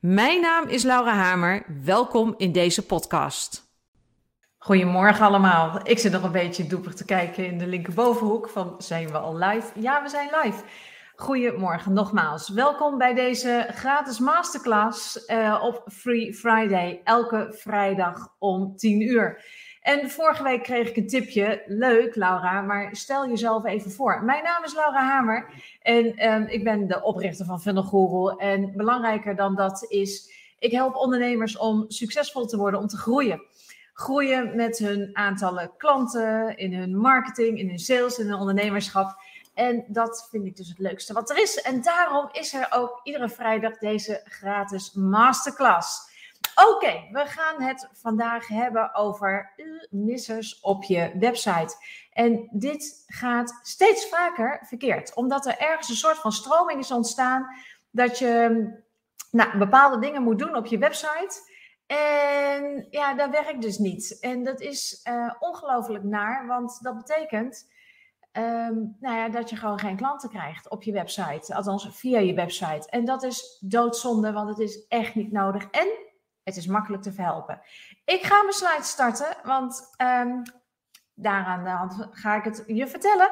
Mijn naam is Laura Hamer. Welkom in deze podcast. Goedemorgen allemaal. Ik zit nog een beetje doepig te kijken in de linkerbovenhoek van zijn we al live? Ja, we zijn live. Goedemorgen nogmaals. Welkom bij deze gratis masterclass uh, op Free Friday. Elke vrijdag om 10 uur. En vorige week kreeg ik een tipje. Leuk, Laura, maar stel jezelf even voor. Mijn naam is Laura Hamer en um, ik ben de oprichter van Funnel. En belangrijker dan dat is, ik help ondernemers om succesvol te worden, om te groeien. Groeien met hun aantallen klanten, in hun marketing, in hun sales, in hun ondernemerschap. En dat vind ik dus het leukste wat er is. En daarom is er ook iedere vrijdag deze gratis masterclass. Oké, we gaan het vandaag hebben over missers op je website. En dit gaat steeds vaker verkeerd, omdat er ergens een soort van stroming is ontstaan dat je nou, bepaalde dingen moet doen op je website. En ja, dat werkt dus niet. En dat is uh, ongelooflijk naar, want dat betekent um, nou ja, dat je gewoon geen klanten krijgt op je website. Althans, via je website. En dat is doodzonde, want het is echt niet nodig. En het is makkelijk te verhelpen. Ik ga mijn slide starten, want um, daaraan de hand ga ik het je vertellen.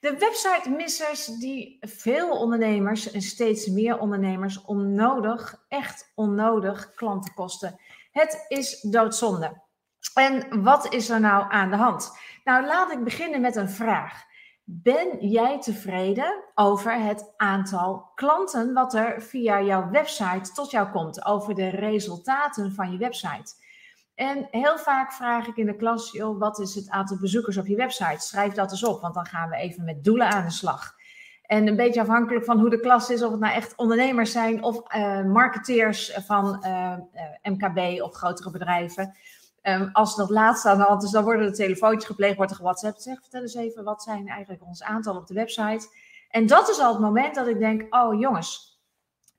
De website missers die veel ondernemers en steeds meer ondernemers onnodig, echt onnodig klanten kosten. Het is doodzonde. En wat is er nou aan de hand? Nou, laat ik beginnen met een vraag. Ben jij tevreden over het aantal klanten wat er via jouw website tot jou komt? Over de resultaten van je website? En heel vaak vraag ik in de klas, joh, wat is het aantal bezoekers op je website? Schrijf dat eens op, want dan gaan we even met doelen aan de slag. En een beetje afhankelijk van hoe de klas is, of het nou echt ondernemers zijn of uh, marketeers van uh, uh, MKB of grotere bedrijven. Um, als dat laatste aan de hand is, dan worden er telefoontjes gepleegd, wordt er gewhatsappt. Zeg, vertel eens even, wat zijn eigenlijk ons aantal op de website? En dat is al het moment dat ik denk, oh jongens,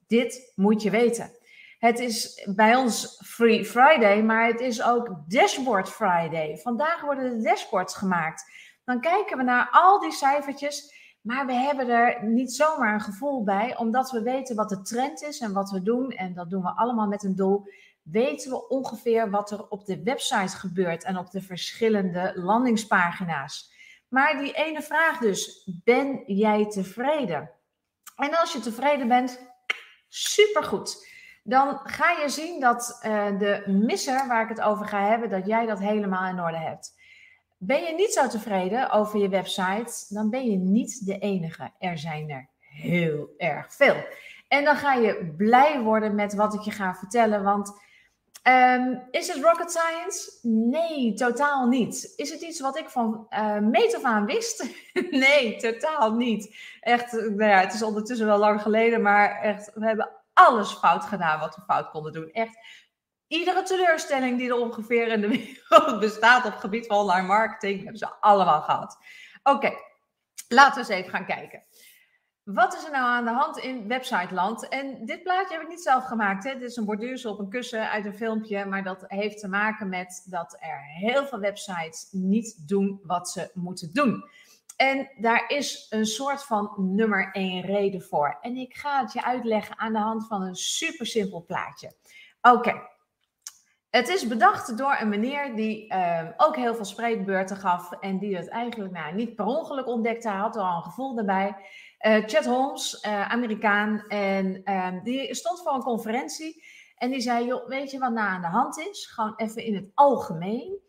dit moet je weten. Het is bij ons Free Friday, maar het is ook Dashboard Friday. Vandaag worden de dashboards gemaakt. Dan kijken we naar al die cijfertjes, maar we hebben er niet zomaar een gevoel bij, omdat we weten wat de trend is en wat we doen. En dat doen we allemaal met een doel weten we ongeveer wat er op de website gebeurt en op de verschillende landingspagina's. Maar die ene vraag dus, ben jij tevreden? En als je tevreden bent, supergoed. Dan ga je zien dat uh, de misser waar ik het over ga hebben, dat jij dat helemaal in orde hebt. Ben je niet zo tevreden over je website, dan ben je niet de enige. Er zijn er heel erg veel. En dan ga je blij worden met wat ik je ga vertellen, want Um, is het rocket science? Nee, totaal niet. Is het iets wat ik van uh, meet af aan wist? nee, totaal niet. Echt, nou ja, het is ondertussen wel lang geleden, maar echt, we hebben alles fout gedaan wat we fout konden doen. Echt, iedere teleurstelling die er ongeveer in de wereld bestaat op het gebied van online marketing, hebben ze allemaal gehad. Oké, laten we eens even gaan kijken. Wat is er nou aan de hand in websiteland? En dit plaatje heb ik niet zelf gemaakt. Hè? Dit is een borduursel op een kussen uit een filmpje. Maar dat heeft te maken met dat er heel veel websites niet doen wat ze moeten doen. En daar is een soort van nummer één reden voor. En ik ga het je uitleggen aan de hand van een super simpel plaatje. Oké. Het is bedacht door een meneer die uh, ook heel veel spreekbeurten gaf. En die het eigenlijk nou, niet per ongeluk ontdekte. Hij had al een gevoel erbij. Uh, Chad Holmes, uh, Amerikaan, en uh, die stond voor een conferentie. En die zei, joh, weet je wat nou aan de hand is? Gewoon even in het algemeen.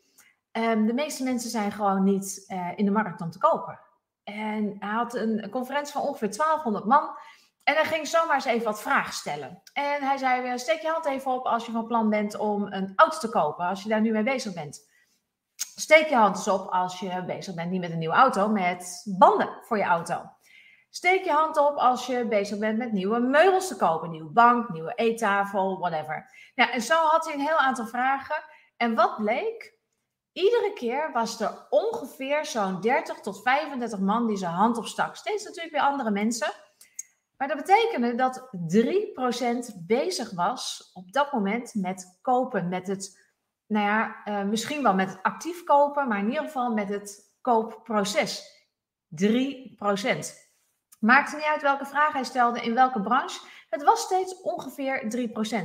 Um, de meeste mensen zijn gewoon niet uh, in de markt om te kopen. En hij had een conferentie van ongeveer 1200 man. En hij ging zomaar eens even wat vragen stellen. En hij zei, steek je hand even op als je van plan bent om een auto te kopen. Als je daar nu mee bezig bent. Steek je hand eens op als je bezig bent, niet met een nieuwe auto, met banden voor je auto. Steek je hand op als je bezig bent met nieuwe meubels te kopen. Nieuwe bank, nieuwe eettafel, whatever. Ja, en zo had hij een heel aantal vragen. En wat bleek? Iedere keer was er ongeveer zo'n 30 tot 35 man die zijn hand opstak. Steeds natuurlijk weer andere mensen. Maar dat betekende dat 3% bezig was op dat moment met kopen. Met het, nou ja, uh, misschien wel met het actief kopen, maar in ieder geval met het koopproces. 3%. Maakte niet uit welke vraag hij stelde, in welke branche. Het was steeds ongeveer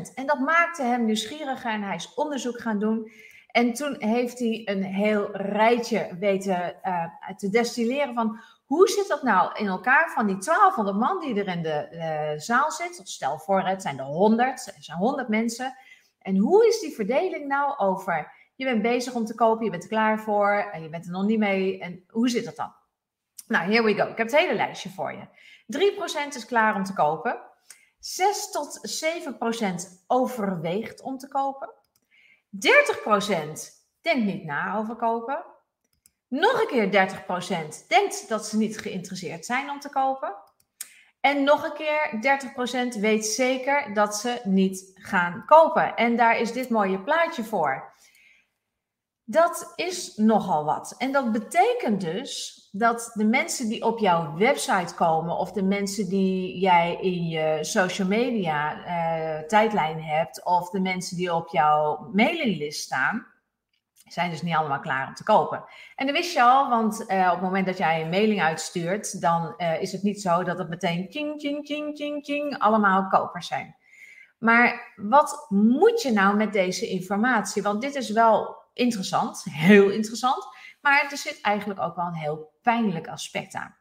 3%. En dat maakte hem nieuwsgieriger en hij is onderzoek gaan doen. En toen heeft hij een heel rijtje weten uh, te destilleren van hoe zit dat nou in elkaar van die 1200 man die er in de uh, zaal zit. Stel voor, het zijn er 100, het zijn 100 mensen. En hoe is die verdeling nou over je bent bezig om te kopen, je bent er klaar voor je bent er nog niet mee. En hoe zit dat dan? Nou, here we go. Ik heb het hele lijstje voor je. 3% is klaar om te kopen. 6 tot 7% overweegt om te kopen. 30% denkt niet na over kopen. Nog een keer 30% denkt dat ze niet geïnteresseerd zijn om te kopen. En nog een keer 30% weet zeker dat ze niet gaan kopen. En daar is dit mooie plaatje voor. Dat is nogal wat. En dat betekent dus dat de mensen die op jouw website komen of de mensen die jij in je social media uh, tijdlijn hebt of de mensen die op jouw mailinglist staan, zijn dus niet allemaal klaar om te kopen. En dat wist je al, want uh, op het moment dat jij een mailing uitstuurt, dan uh, is het niet zo dat het meteen ching, ching, ching, ching, ching allemaal kopers zijn. Maar wat moet je nou met deze informatie? Want dit is wel interessant, heel interessant. Maar er zit eigenlijk ook wel een heel pijnlijk aspect aan.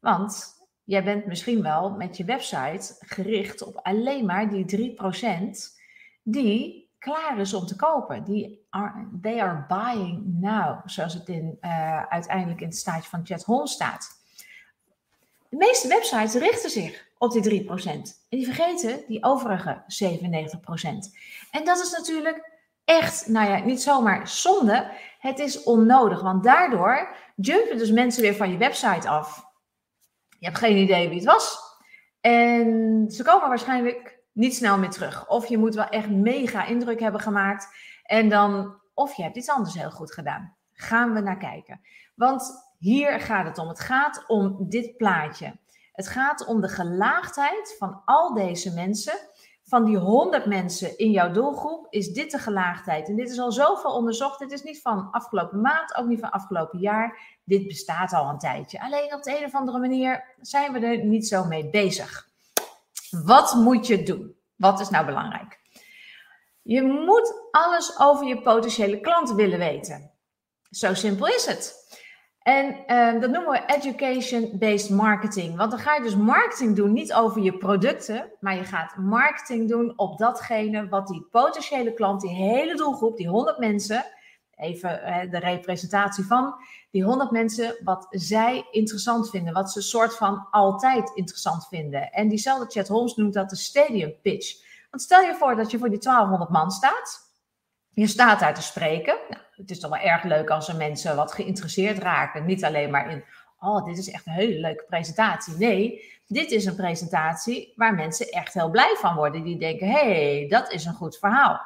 Want jij bent misschien wel met je website gericht op alleen maar die 3% die klaar is om te kopen. Die are, they are buying now, zoals het in, uh, uiteindelijk in het staatje van Holmes staat. De meeste websites richten zich op die 3%. En die vergeten die overige 97%. En dat is natuurlijk echt, nou ja, niet zomaar zonde. Het is onnodig, want daardoor jumpen dus mensen weer van je website af. Je hebt geen idee wie het was. En ze komen waarschijnlijk niet snel meer terug. Of je moet wel echt mega indruk hebben gemaakt. En dan, of je hebt iets anders heel goed gedaan. Gaan we naar kijken. Want hier gaat het om. Het gaat om dit plaatje. Het gaat om de gelaagdheid van al deze mensen van die 100 mensen in jouw doelgroep is dit de gelaagdheid. En dit is al zoveel onderzocht. Dit is niet van afgelopen maand, ook niet van afgelopen jaar. Dit bestaat al een tijdje. Alleen op de een of andere manier zijn we er niet zo mee bezig. Wat moet je doen? Wat is nou belangrijk? Je moet alles over je potentiële klant willen weten. Zo simpel is het. En uh, dat noemen we education-based marketing. Want dan ga je dus marketing doen, niet over je producten, maar je gaat marketing doen op datgene wat die potentiële klant, die hele doelgroep, die 100 mensen, even de representatie van die 100 mensen, wat zij interessant vinden, wat ze soort van altijd interessant vinden. En diezelfde Chat Holmes noemt dat de stadium pitch. Want stel je voor dat je voor die 1200 man staat. Je staat daar te spreken. Nou, het is toch wel erg leuk als er mensen wat geïnteresseerd raken. Niet alleen maar in, oh, dit is echt een hele leuke presentatie. Nee, dit is een presentatie waar mensen echt heel blij van worden. Die denken, hey, dat is een goed verhaal.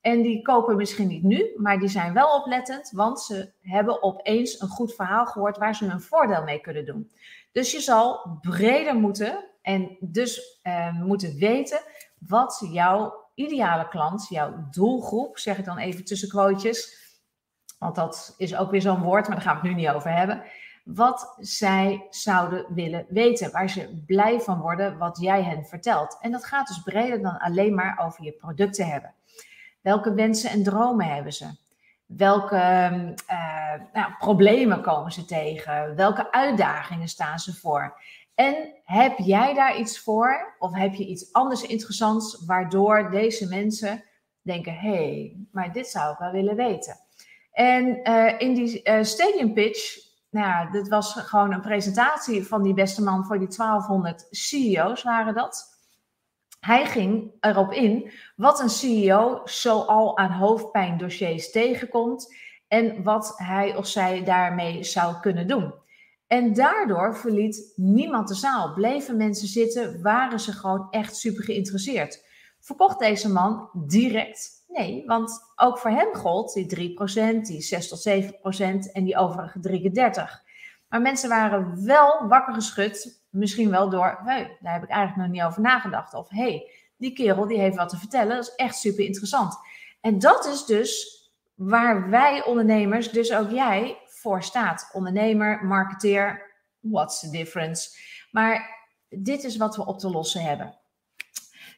En die kopen misschien niet nu, maar die zijn wel oplettend, want ze hebben opeens een goed verhaal gehoord waar ze hun voordeel mee kunnen doen. Dus je zal breder moeten en dus uh, moeten weten wat jouw ideale klant, jouw doelgroep, zeg ik dan even tussen quotejes, want dat is ook weer zo'n woord, maar daar gaan we het nu niet over hebben. Wat zij zouden willen weten, waar ze blij van worden, wat jij hen vertelt. En dat gaat dus breder dan alleen maar over je producten hebben. Welke wensen en dromen hebben ze? Welke uh, nou, problemen komen ze tegen? Welke uitdagingen staan ze voor? En heb jij daar iets voor? Of heb je iets anders interessants waardoor deze mensen denken: hé, hey, maar dit zou ik wel willen weten? En uh, in die uh, stadium pitch, nou ja, dit was gewoon een presentatie van die beste man voor die 1200 CEO's waren dat. Hij ging erop in wat een CEO zoal aan hoofdpijndossiers tegenkomt en wat hij of zij daarmee zou kunnen doen. En daardoor verliet niemand de zaal. Bleven mensen zitten, waren ze gewoon echt super geïnteresseerd. Verkocht deze man direct Nee, want ook voor hem gold die 3%, die 6 tot 7% en die overige 33. Maar mensen waren wel wakker geschud, misschien wel door, hey, daar heb ik eigenlijk nog niet over nagedacht. Of hey, die kerel die heeft wat te vertellen, dat is echt super interessant. En dat is dus waar wij ondernemers, dus ook jij, voor staat. Ondernemer, marketeer, what's the difference? Maar dit is wat we op te lossen hebben.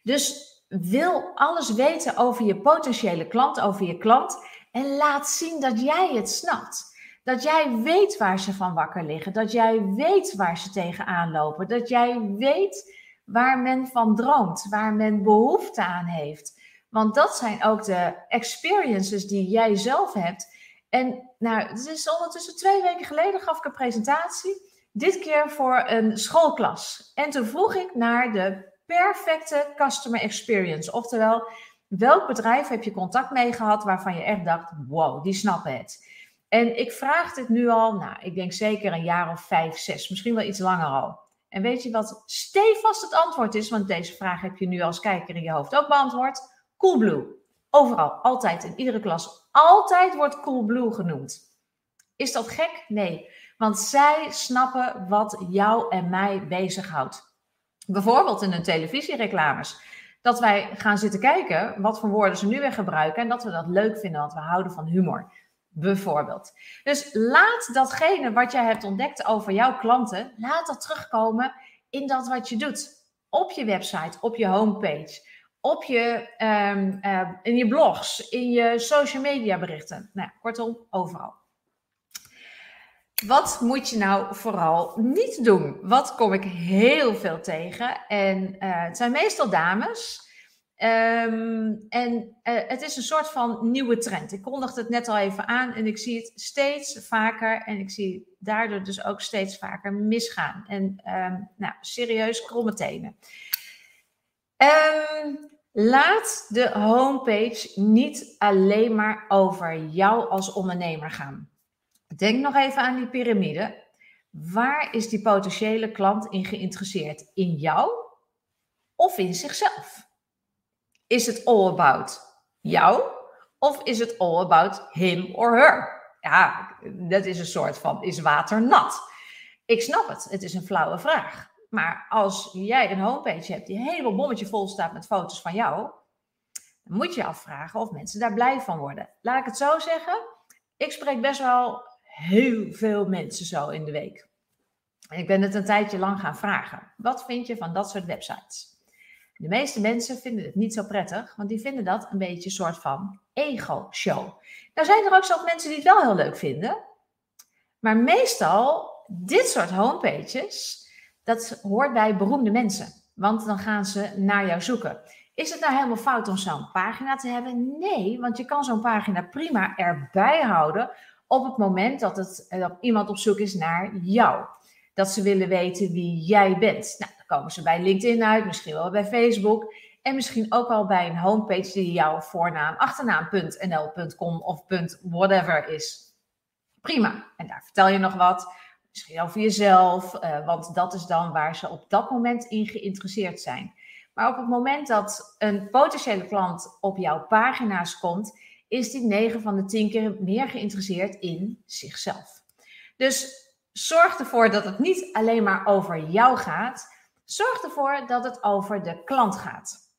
Dus wil alles weten over je potentiële klant, over je klant. En laat zien dat jij het snapt. Dat jij weet waar ze van wakker liggen. Dat jij weet waar ze tegenaan lopen. Dat jij weet waar men van droomt. Waar men behoefte aan heeft. Want dat zijn ook de experiences die jij zelf hebt. En nou, het is ondertussen twee weken geleden gaf ik een presentatie. Dit keer voor een schoolklas. En toen vroeg ik naar de perfecte customer experience. Oftewel, welk bedrijf heb je contact mee gehad waarvan je echt dacht, wow, die snappen het. En ik vraag dit nu al, nou, ik denk zeker een jaar of vijf, zes, misschien wel iets langer al. En weet je wat stevast het antwoord is? Want deze vraag heb je nu als kijker in je hoofd ook beantwoord. Coolblue. Overal, altijd, in iedere klas. Altijd wordt Coolblue genoemd. Is dat gek? Nee. Want zij snappen wat jou en mij bezighoudt. Bijvoorbeeld in hun televisiereclames. Dat wij gaan zitten kijken wat voor woorden ze nu weer gebruiken en dat we dat leuk vinden, want we houden van humor. Bijvoorbeeld. Dus laat datgene wat jij hebt ontdekt over jouw klanten, laat dat terugkomen in dat wat je doet. Op je website, op je homepage, op je, um, in je blogs, in je social media berichten. Nou, kortom, overal. Wat moet je nou vooral niet doen? Wat kom ik heel veel tegen? En uh, het zijn meestal dames. Um, en uh, het is een soort van nieuwe trend. Ik kondigde het net al even aan en ik zie het steeds vaker. En ik zie daardoor dus ook steeds vaker misgaan. En um, nou, serieus kromme tenen. Um, laat de homepage niet alleen maar over jou als ondernemer gaan. Denk nog even aan die piramide. Waar is die potentiële klant in geïnteresseerd? In jou of in zichzelf? Is het all about jou of is het all about him or her? Ja, dat is een soort van, is water nat? Ik snap het, het is een flauwe vraag. Maar als jij een homepage hebt die helemaal bommetje vol staat met foto's van jou, dan moet je afvragen of mensen daar blij van worden. Laat ik het zo zeggen. Ik spreek best wel heel veel mensen zo in de week. En ik ben het een tijdje lang gaan vragen. Wat vind je van dat soort websites? De meeste mensen vinden het niet zo prettig, want die vinden dat een beetje een soort van ego-show. Nou zijn er ook zo mensen die het wel heel leuk vinden. Maar meestal, dit soort homepages, dat hoort bij beroemde mensen. Want dan gaan ze naar jou zoeken. Is het nou helemaal fout om zo'n pagina te hebben? Nee, want je kan zo'n pagina prima erbij houden op het moment dat, het, eh, dat iemand op zoek is naar jou. Dat ze willen weten wie jij bent. Nou, dan komen ze bij LinkedIn uit, misschien wel bij Facebook. En misschien ook wel bij een homepage die jouw voornaam, achternaam.nl.com of .whatever is. Prima. En daar vertel je nog wat. Misschien over jezelf, uh, want dat is dan waar ze op dat moment in geïnteresseerd zijn. Maar op het moment dat een potentiële klant op jouw pagina's komt, is die 9 van de 10 keer meer geïnteresseerd in zichzelf. Dus zorg ervoor dat het niet alleen maar over jou gaat. Zorg ervoor dat het over de klant gaat.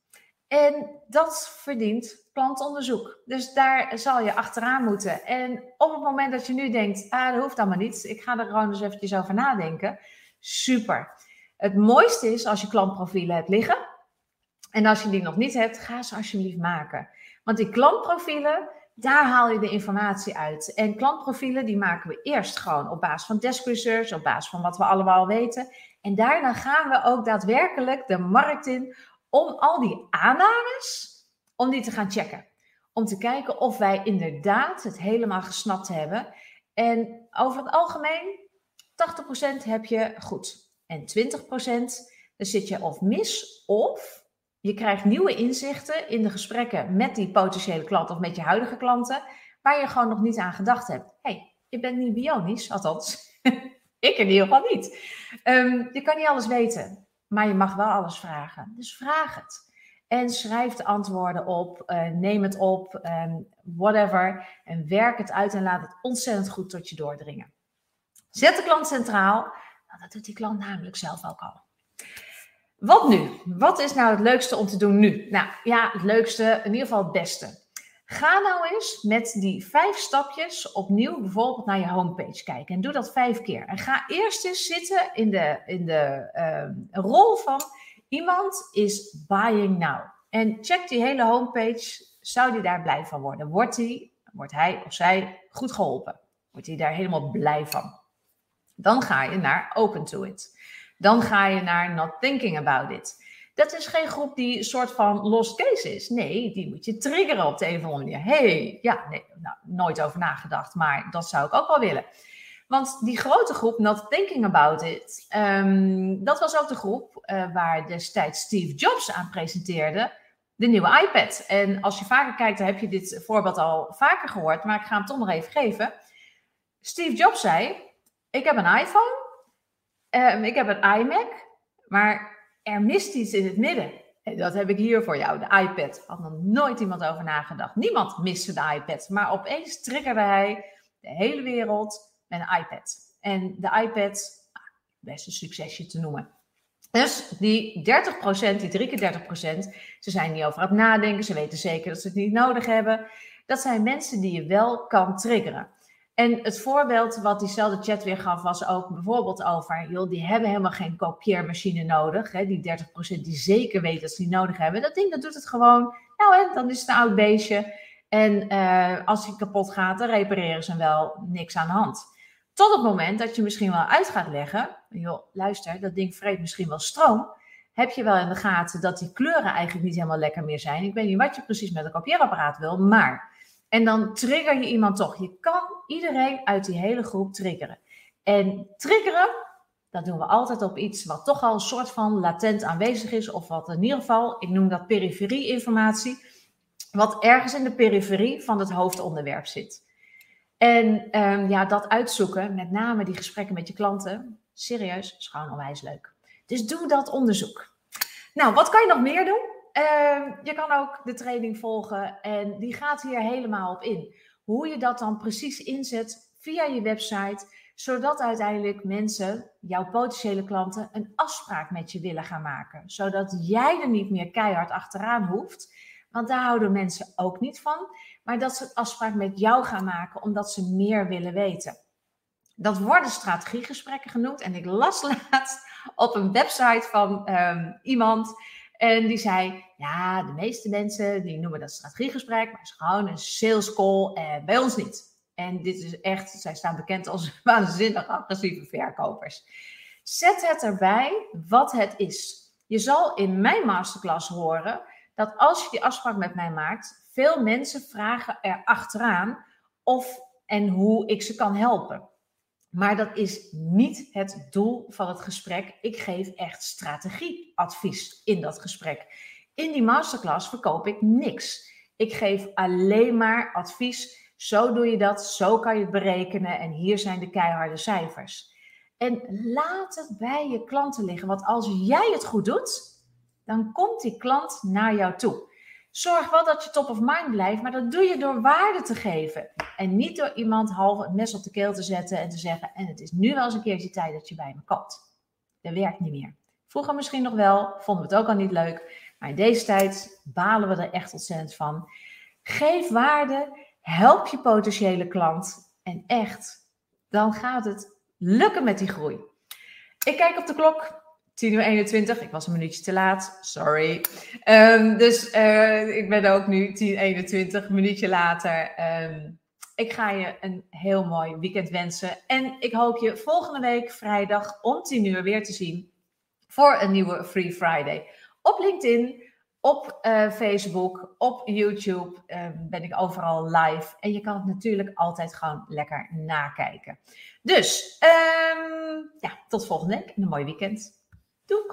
En dat verdient klantonderzoek. Dus daar zal je achteraan moeten. En op het moment dat je nu denkt, ah, dat hoeft allemaal niet. Ik ga er gewoon eens eventjes over nadenken. Super. Het mooiste is als je klantprofielen hebt liggen. En als je die nog niet hebt, ga ze alsjeblieft maken. Want die klantprofielen, daar haal je de informatie uit. En klantprofielen, die maken we eerst gewoon op basis van desk research, op basis van wat we allemaal weten. En daarna gaan we ook daadwerkelijk de markt in om al die aannames, om die te gaan checken. Om te kijken of wij inderdaad het helemaal gesnapt hebben. En over het algemeen, 80% heb je goed. En 20% dan zit je of mis of je krijgt nieuwe inzichten in de gesprekken met die potentiële klant of met je huidige klanten, waar je gewoon nog niet aan gedacht hebt. hey, je bent niet bionisch, althans, ik in ieder geval niet. Um, je kan niet alles weten, maar je mag wel alles vragen. Dus vraag het. En schrijf de antwoorden op, uh, neem het op, um, whatever. En werk het uit en laat het ontzettend goed tot je doordringen. Zet de klant centraal. Nou, dat doet die klant namelijk zelf ook al. Wat nu? Wat is nou het leukste om te doen nu? Nou ja, het leukste, in ieder geval het beste. Ga nou eens met die vijf stapjes opnieuw bijvoorbeeld naar je homepage kijken. En doe dat vijf keer. En ga eerst eens zitten in de, in de uh, rol van iemand is buying now. En check die hele homepage. Zou die daar blij van worden? Wordt, die, wordt hij of zij goed geholpen? Wordt hij daar helemaal blij van? Dan ga je naar open to it. Dan ga je naar not thinking about it. Dat is geen groep die soort van lost case is. Nee, die moet je triggeren op de een of andere manier. hey, ja, nee, nou, nooit over nagedacht, maar dat zou ik ook wel willen. Want die grote groep, Not Thinking About It, um, dat was ook de groep uh, waar destijds Steve Jobs aan presenteerde, de nieuwe iPad. En als je vaker kijkt, dan heb je dit voorbeeld al vaker gehoord, maar ik ga hem toch nog even geven. Steve Jobs zei, ik heb een iPhone, um, ik heb een iMac, maar er mist iets in het midden. En dat heb ik hier voor jou, de iPad. Had nog nooit iemand over nagedacht. Niemand miste de iPad. Maar opeens triggerde hij de hele wereld met een iPad. En de iPad, ah, best een succesje te noemen. Dus die 30%, die drie keer 30%, ze zijn niet over aan het nadenken. Ze weten zeker dat ze het niet nodig hebben. Dat zijn mensen die je wel kan triggeren. En het voorbeeld wat diezelfde chat weer gaf, was ook bijvoorbeeld over, joh, die hebben helemaal geen kopieermachine nodig. Hè, die 30% die zeker weten dat ze die nodig hebben. Dat ding, dat doet het gewoon. Nou, hè, dan is het een oud beestje. En uh, als hij kapot gaat, dan repareren ze wel. Niks aan de hand. Tot het moment dat je misschien wel uit gaat leggen, joh, luister, dat ding vreet misschien wel stroom. Heb je wel in de gaten dat die kleuren eigenlijk niet helemaal lekker meer zijn? Ik weet niet wat je precies met een kopieerapparaat wil, maar en dan trigger je iemand toch. Je kan iedereen uit die hele groep triggeren. En triggeren, dat doen we altijd op iets wat toch al een soort van latent aanwezig is. Of wat in ieder geval, ik noem dat periferie-informatie. Wat ergens in de periferie van het hoofdonderwerp zit. En um, ja, dat uitzoeken, met name die gesprekken met je klanten, serieus, is gewoon onwijs leuk. Dus doe dat onderzoek. Nou, wat kan je nog meer doen? Uh, je kan ook de training volgen en die gaat hier helemaal op in. Hoe je dat dan precies inzet via je website, zodat uiteindelijk mensen, jouw potentiële klanten, een afspraak met je willen gaan maken. Zodat jij er niet meer keihard achteraan hoeft, want daar houden mensen ook niet van. Maar dat ze een afspraak met jou gaan maken omdat ze meer willen weten. Dat worden strategiegesprekken genoemd. En ik las laatst op een website van um, iemand en die zei, ja, de meeste mensen die noemen dat strategiegesprek, maar het is gewoon een sales call. Eh, bij ons niet. En dit is echt, zij staan bekend als waanzinnig agressieve verkopers. Zet het erbij wat het is. Je zal in mijn masterclass horen dat als je die afspraak met mij maakt, veel mensen vragen er achteraan of en hoe ik ze kan helpen. Maar dat is niet het doel van het gesprek. Ik geef echt strategieadvies in dat gesprek. In die masterclass verkoop ik niks. Ik geef alleen maar advies. Zo doe je dat, zo kan je het berekenen en hier zijn de keiharde cijfers. En laat het bij je klanten liggen, want als jij het goed doet, dan komt die klant naar jou toe. Zorg wel dat je top of mind blijft, maar dat doe je door waarde te geven. En niet door iemand half het mes op de keel te zetten en te zeggen: En het is nu wel eens een keertje tijd dat je bij me koopt. Dat werkt niet meer. Vroeger misschien nog wel, vonden we het ook al niet leuk. Maar in deze tijd balen we er echt ontzettend van. Geef waarde, help je potentiële klant. En echt, dan gaat het lukken met die groei. Ik kijk op de klok. 10 uur 21. Ik was een minuutje te laat. Sorry. Um, dus uh, ik ben ook nu 10 21, een minuutje later. Um, ik ga je een heel mooi weekend wensen. En ik hoop je volgende week vrijdag om 10 uur weer te zien voor een nieuwe Free Friday. Op LinkedIn, op uh, Facebook, op YouTube um, ben ik overal live. En je kan het natuurlijk altijd gewoon lekker nakijken. Dus ja, tot volgende week en een mooi weekend. Touk